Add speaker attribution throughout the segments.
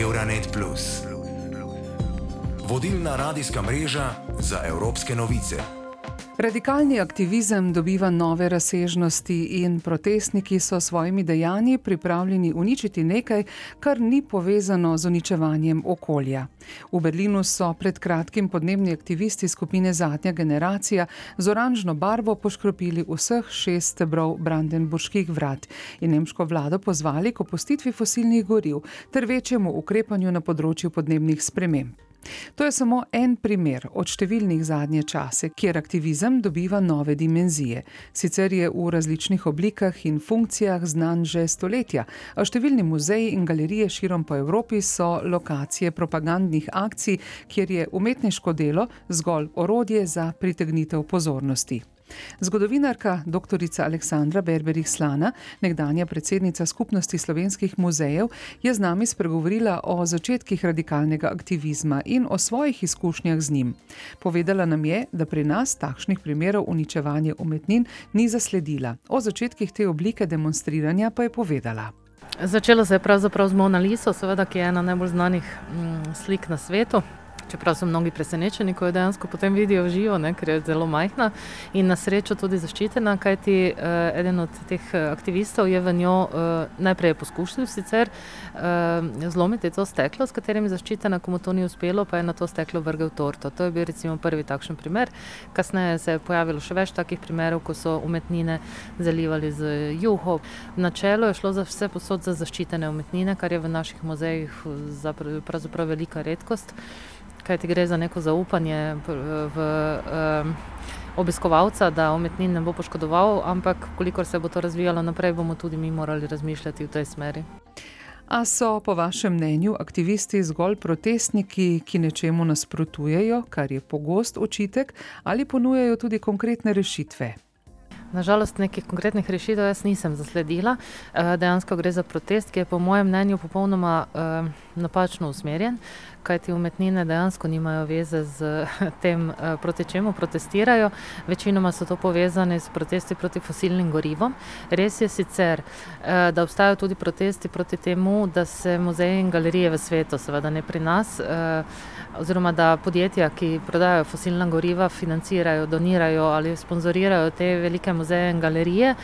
Speaker 1: Euronet. Vodilna radijska mreža za evropske novice.
Speaker 2: Radikalni aktivizem dobiva nove razsežnosti in protestniki so s svojimi dejanji pripravljeni uničiti nekaj, kar ni povezano z uničevanjem okolja. V Berlinu so pred kratkim podnebni aktivisti skupine Zadnja generacija z oranžno barvo poškropili vseh šest stebrov Brandenburških vrat in nemško vlado pozvali k opustitvi fosilnih goriv ter večjemu ukrepanju na področju podnebnih sprememb. To je samo en primer od številnih zadnje čase, kjer aktivizem dobiva nove dimenzije. Sicer je v različnih oblikah in funkcijah znan že stoletja, a številni muzeji in galerije širom po Evropi so lokacije propagandnih akcij, kjer je umetniško delo zgolj orodje za pritegnitev pozornosti. Zgodovinarka dr. Aleksandra Berberih Slana, nekdanja predsednica skupnosti slovenskih muzejev, je z nami spregovorila o začetkih radikalnega aktivizma in o svojih izkušnjah z njim. Povedala nam je, da pri nas takšnih primerov uničevanja umetnin ni zasledila. O začetkih te oblike demonstriranja pa je povedala.
Speaker 3: Začelo se je pravzaprav z Mona Liso, seveda, ki je ena najbolj znanih mm, slik na svetu. Čeprav so mnogi presenečeni, ko jo dejansko potem vidijo v živo, ne, ker je zelo majhna in na srečo tudi zaščitena, kajti uh, eden od teh eh, aktivistov je v njo uh, najprej poskušal sicer uh, zlomiti to steklo, s katerim je zaščitena, ko mu to ni uspelo, pa je na to steklo vrgel torto. To je bil recimo prvi takšen primer. Kasneje se je pojavilo še več takih primerov, ko so umetnine zalivali z juho. Načelo je šlo za vse posod za zaščitene umetnine, kar je v naših muzejih pravzaprav velika redkost kaj ti gre za neko zaupanje v um, obiskovalca, da umetnin ne bo poškodoval, ampak kolikor se bo to razvijalo naprej, bomo tudi mi morali razmišljati v tej smeri.
Speaker 2: A so po vašem mnenju aktivisti zgolj protestniki, ki nečemu nasprotujejo, kar je pogost očitek, ali ponujajo tudi konkretne rešitve?
Speaker 3: Nažalost, nekih konkretnih rešitev jaz nisem zasledila. Eh, dejansko gre za protest, ki je po mojem mnenju popolnoma uh, napačno usmerjen, kajti umetnine dejansko nimajo veze z tem, uh, proti čemu protestirajo. Večinoma so to povezane s protesti proti fosilnim gorivom. Res je sicer, da obstajajo tudi protesti proti temu, da se muzeji in galerije v svetu, seveda ne pri nas, oziroma da podjetja, ki prodajajo fosilna goriva, financirajo, donirajo ali sponzorirajo te velike muzeje in galerije.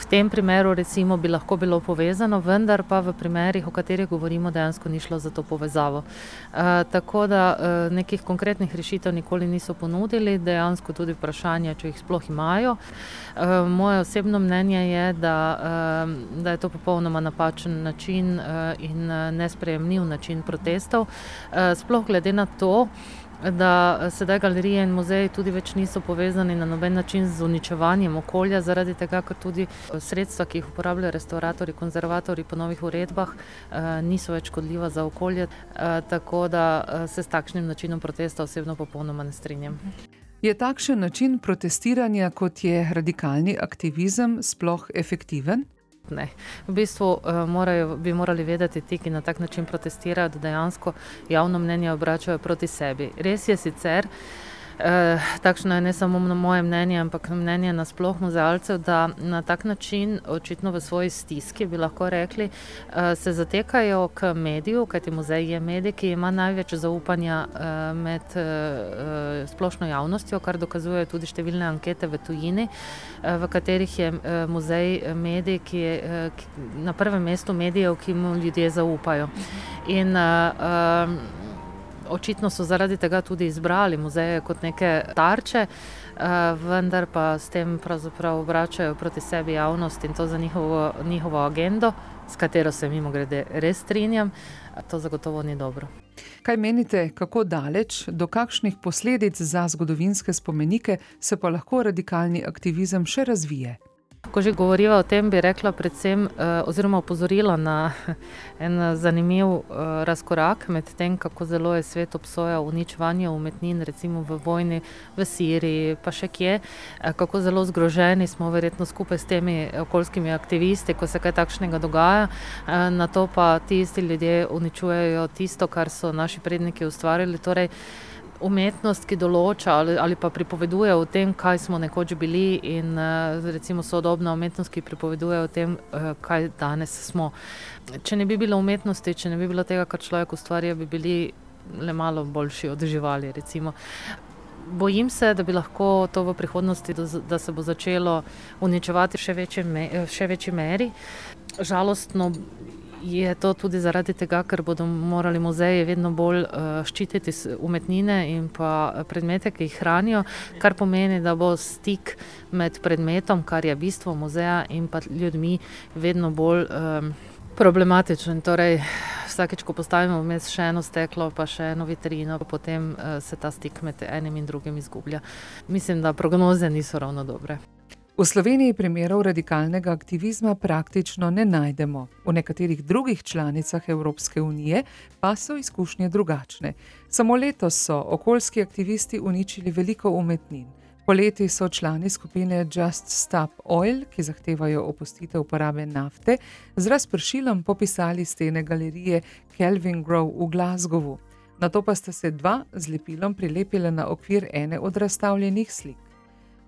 Speaker 3: V tem primeru recimo bi lahko bilo povezano, vendar pa v primerih, o katerih govorimo, dejansko ni šlo za to povezavo. E, tako da e, nekih konkretnih rešitev nikoli niso ponudili, dejansko tudi vprašanje, če jih sploh imajo. E, moje osebno mnenje je, da, e, da je to popolnoma napačen način e, in nesprejemljiv način protestov, e, sploh glede na to, da sedaj galerije in muzeji tudi več niso povezani na noben način z uničevanjem okolja, zaradi tega, ker tudi sredstva, ki jih uporabljajo restauratori, konzervatori po novih uredbah, eh, niso več škodljiva za okolje. Eh, tako da eh, se s takšnim načinom protesta osebno popolnoma ne strinjam.
Speaker 2: Je takšen način protestiranja, kot je radikalni aktivizem, sploh efektiven?
Speaker 3: Ne. V bistvu uh, morajo, bi morali vedeti ti, ki na tak način protestirajo, da dejansko javno mnenje obračajo proti sebi. Res je sicer, Eh, takšno je ne samo moje mnenje, ampak mnenje nasploh muzealcev, da na tak način, očitno v svoji stiski, bi lahko rekli, eh, se zatekajo k mediju, kajti muzej je medij, ki ima največ zaupanja eh, med splošno javnostjo, kar dokazujejo tudi številne ankete v tujini, v katerih je muzej medij, ki je na prvem mestu medijev, ki mu ljudje zaupajo. In, očitno so zaradi tega tudi izbrali muzeje kot neke tarče, eh, vendar pa s tem pravzaprav obračajo proti sebi javnost in to za njihovo, njihovo agendo, s katero se mimo grede res strinjam, to zagotovo ni dobro.
Speaker 2: Kaj menite, kako daleč, do kakšnih posledic za zgodovinske spomenike se pa lahko radikalni aktivizem še razvije?
Speaker 3: Ko že govoriva o tem, bi rekla predvsem, eh, oziroma opozorila na en zanimiv eh, razkorak med tem, kako zelo je svet obsojal uničevanje umetnin, recimo v vojni v Siriji, pa še kje, eh, kako zelo zgroženi smo verjetno skupaj s temi okoljskimi aktivisti, ko se kaj takšnega dogaja, na to pa ti isti ljudje uničujejo tisto, kar so naši predniki ustvarili. Torej, umetnost, ki določa ali, ali pa pripoveduje o tem, kaj smo nekoč bili, in recimo sodobna umetnost, ki pripoveduje o tem, kaj danes smo. Če ne bi bilo umetnosti, če ne bi bilo tega, kar človek ustvarja, bi bili le malo boljši od živali. Recimo. Bojim se, da bi lahko to v prihodnosti, da se bo začelo uničevati v še, še večji meri. Žalostno je to tudi zaradi tega, ker bodo morali muzeji vedno bolj uh, ščititi umetnine in pa predmete, ki jih hranijo, kar pomeni, da bo stik med predmetom, kar je bistvo muzeja, in pa ljudmi vedno bolj um, problematičen. Torej, vsakeč, ko postavimo vmes še eno steklo, pa še eno vitrino, potem uh, se ta stik med enim in drugim izgublja. Mislim, da prognoze niso ravno dobre.
Speaker 2: V Sloveniji primerov radikalnega aktivizma praktično ne najdemo, v nekaterih drugih članicah Evropske unije pa so izkušnje drugačne. Samo letos so okoljski aktivisti uničili veliko umetnin. Poleti so člani skupine Just Stop Oil, ki zahtevajo opustitev uporabe nafte, z razpršilom popisali stene galerije Kelvin Grove v Glasgowu. Na to pa sta se dva z lepilom prilepila na okvir ene od razstavljenih slik.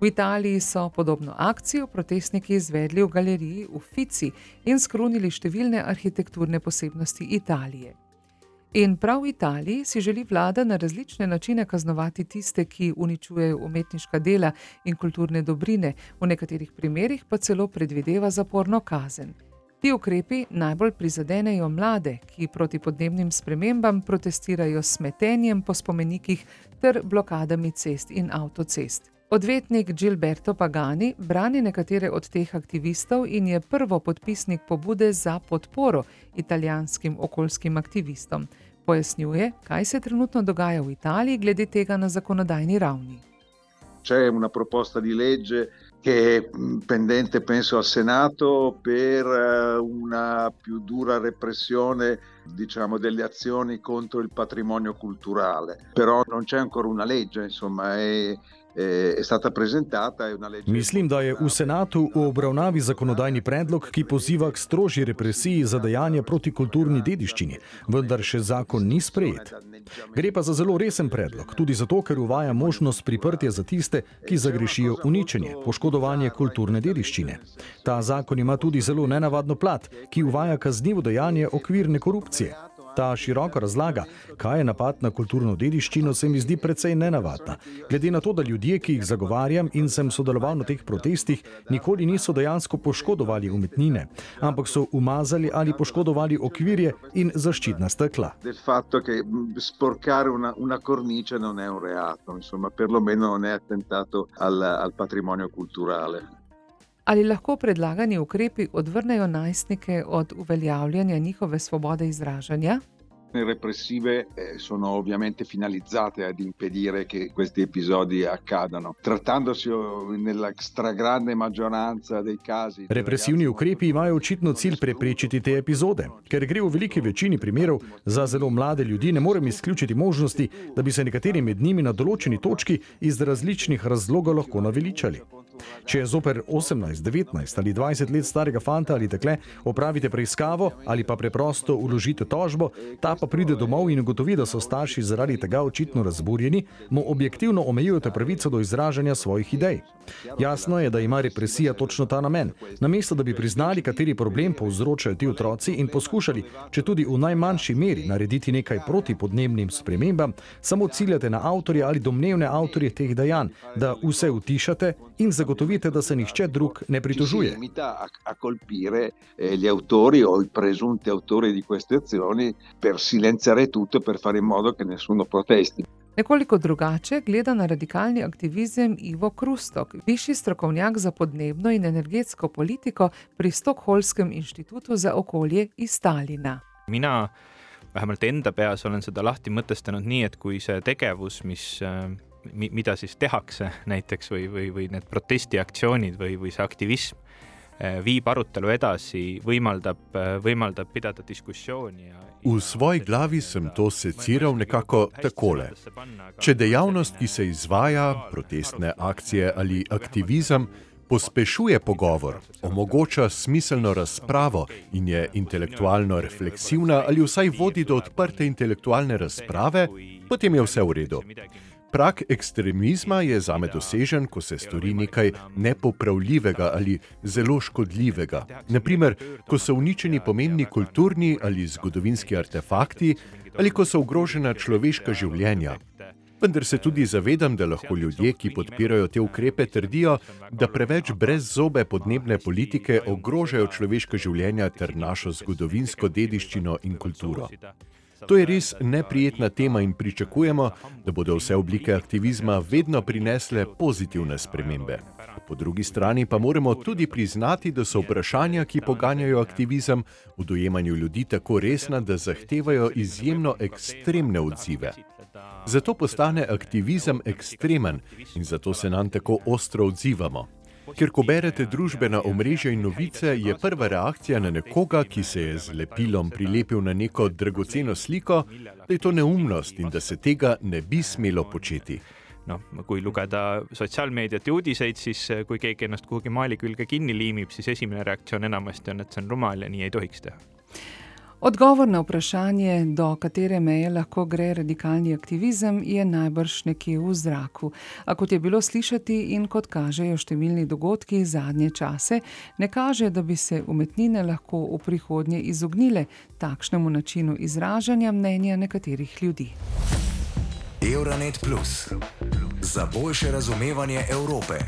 Speaker 2: V Italiji so podobno akcijo protestniki izvedli v galeriji v Fici in skrunili številne arhitekturne posebnosti Italije. In prav v Italiji si želi vlada na različne načine kaznovati tiste, ki uničujejo umetniška dela in kulturne dobrine, v nekaterih primerjih pa celo predvideva zaporno kazen. Ti ukrepi najbolj prizadenejo mlade, ki proti podnebnim spremembam protestirajo s smetenjem po spomenikih ter blokadami cest in avtocest. Odvetnik Gilberto Pagani brani nekatere od teh aktivistov in je prvo podpisnik pobude za podporo italijanskim okoljskim aktivistom. Pojasnjuje, kaj se trenutno dogaja v Italiji glede tega na zakonodajni ravni.
Speaker 4: C'è una proposta di legge che è pendente, penso, al Senato per eh, una più dura repressione diciamo, delle azioni contro il patrimonio culturale. Però non c'è ancora una legge, insomma, è, Je
Speaker 5: Mislim, da je v senatu v obravnavi zakonodajni predlog, ki poziva k strožji represiji za dejanja proti kulturni dediščini, vendar še zakon ni sprejet. Gre pa za zelo resen predlog, tudi zato, ker uvaja možnost priprtja za tiste, ki zagrešijo uničenje, poškodovanje kulturne dediščine. Ta zakon ima tudi zelo nenavadno plat, ki uvaja kaznivo dejanje okvirne korupcije. Ta široka razlaga, kaj je napad na kulturno dediščino, se mi zdi precej nenavadna. Glede na to, da ljudje, ki jih zagovarjam in sem sodeloval na teh protestih, nikoli niso dejansko poškodovali umetnine, ampak so umazali ali poškodovali okvirje in zaščitna stekla.
Speaker 4: Sporkare una, una cornice non è un reato, insomma, perlomeno non è attentato al, al patrimonio culturale.
Speaker 2: Ali lahko predlagani ukrepi odvrnejo najstnike od uveljavljanja njihove svobode izražanja?
Speaker 4: repressive eh, sono ovviamente finalizzate ad impedire che questi episodi accadano. Trattandosi nella stragrande maggioranza dei casi.
Speaker 5: Repressivni ukrepi imajo očitno cilj preprečiti te epizode, ker gre v veliki večini primerov za zelo mlade ljudi, ne morem izključiti možnosti, da bi se nekateri med njimi na določeni točki iz različnih razlogov lahko naveličali. Če je zoper 18, 19 ali 20 let starega fanta ali tekle opravite preiskavo ali pa preprosto uložite tožbo, ta pa pride domov in ugotovi, da so starši zaradi tega očitno razburjeni, mu objektivno omejujete pravico do izražanja svojih idej. Jasno je, da ima represija točno ta namen. Namesto da bi priznali, kateri problem povzročajo ti otroci in poskušali, če tudi v najmanjši meri, narediti nekaj proti podnebnim spremembam, samo ciljate na avtorje ali domnevne avtorje teh dejanj, da vse utišate in zagotovite da se nihče drug ne pritožuje.
Speaker 4: Eh, gli autori o i presunti autori di queste azioni per silenziare tutto, per fare in modo che nessuno protesti.
Speaker 2: Nekoliko drugače gleda na radikalni aktivizem Ivo Krustok, višji strokovnjak za podnebno in energetsko politiko pri Stokholmskem inštitutu za okolje iz Stalina.
Speaker 6: mina vähemalt enda peas olen seda lahti mõtestanud nii, et kui see tegevus, mis äh, mida siis tehakse näiteks või, või, või need protestiaktsioonid või, või see aktivism viib arutelu edasi, võimaldab, eh, võimaldab pidada diskussiooni. Ja,
Speaker 7: v svoji glavi sem to seciral nekako takole. Če dejavnost, ki se izvaja, protestne akcije ali aktivizem, pospešuje pogovor, omogoča smiselno razpravo in je intelektualno refleksivna ali vsaj vodi do odprte intelektualne razprave, potem je vse v redu. Prak ekstremizma je zame dosežen, ko se stori nekaj nepopravljivega ali zelo škodljivega. Naprimer, ko so uničeni pomembni kulturni ali zgodovinski artefakti, ali ko so ogrožena človeška življenja. Vendar se tudi zavedam, da lahko ljudje, ki podpirajo te ukrepe, trdijo, da preveč brez zobe podnebne politike ogrožajo človeška življenja ter našo zgodovinsko dediščino in kulturo. To je res neprijetna tema in pričakujemo, da bodo vse oblike aktivizma vedno prinesle pozitivne spremembe. Po drugi strani pa moramo tudi priznati, da so vprašanja, ki poganjajo aktivizem, v dojemanju ljudi tako resna, da zahtevajo izjemno ekstremne odzive. Zato postane aktivizem ekstremen in zato se nam tako ostro odzivamo. Ker ko berete družbena omrežja in novice, je prva reakcija na nekoga, ki se je z lepilom prilepil na neko dragoceno sliko, da je to neumnost in da se tega ne bi smelo početi.
Speaker 6: noh, kui lugeda sotsiaalmeediat ja uudiseid, siis kui keegi ennast kuhugi maali külge kinni liimib, siis esimene reaktsioon enamasti on, et see on rumal ja nii ei tohiks teha.
Speaker 2: Odgovor na vprašanje, do katere meje lahko gre radikalni aktivizem, je najbrž nekje v zraku. A kot je bilo slišati in kot kažejo številni dogodki zadnje čase, ne kaže, da bi se umetnine lahko v prihodnje izognile takšnemu načinu izražanja mnenja nekaterih ljudi.
Speaker 1: Euronet Plus za boljše razumevanje Evrope.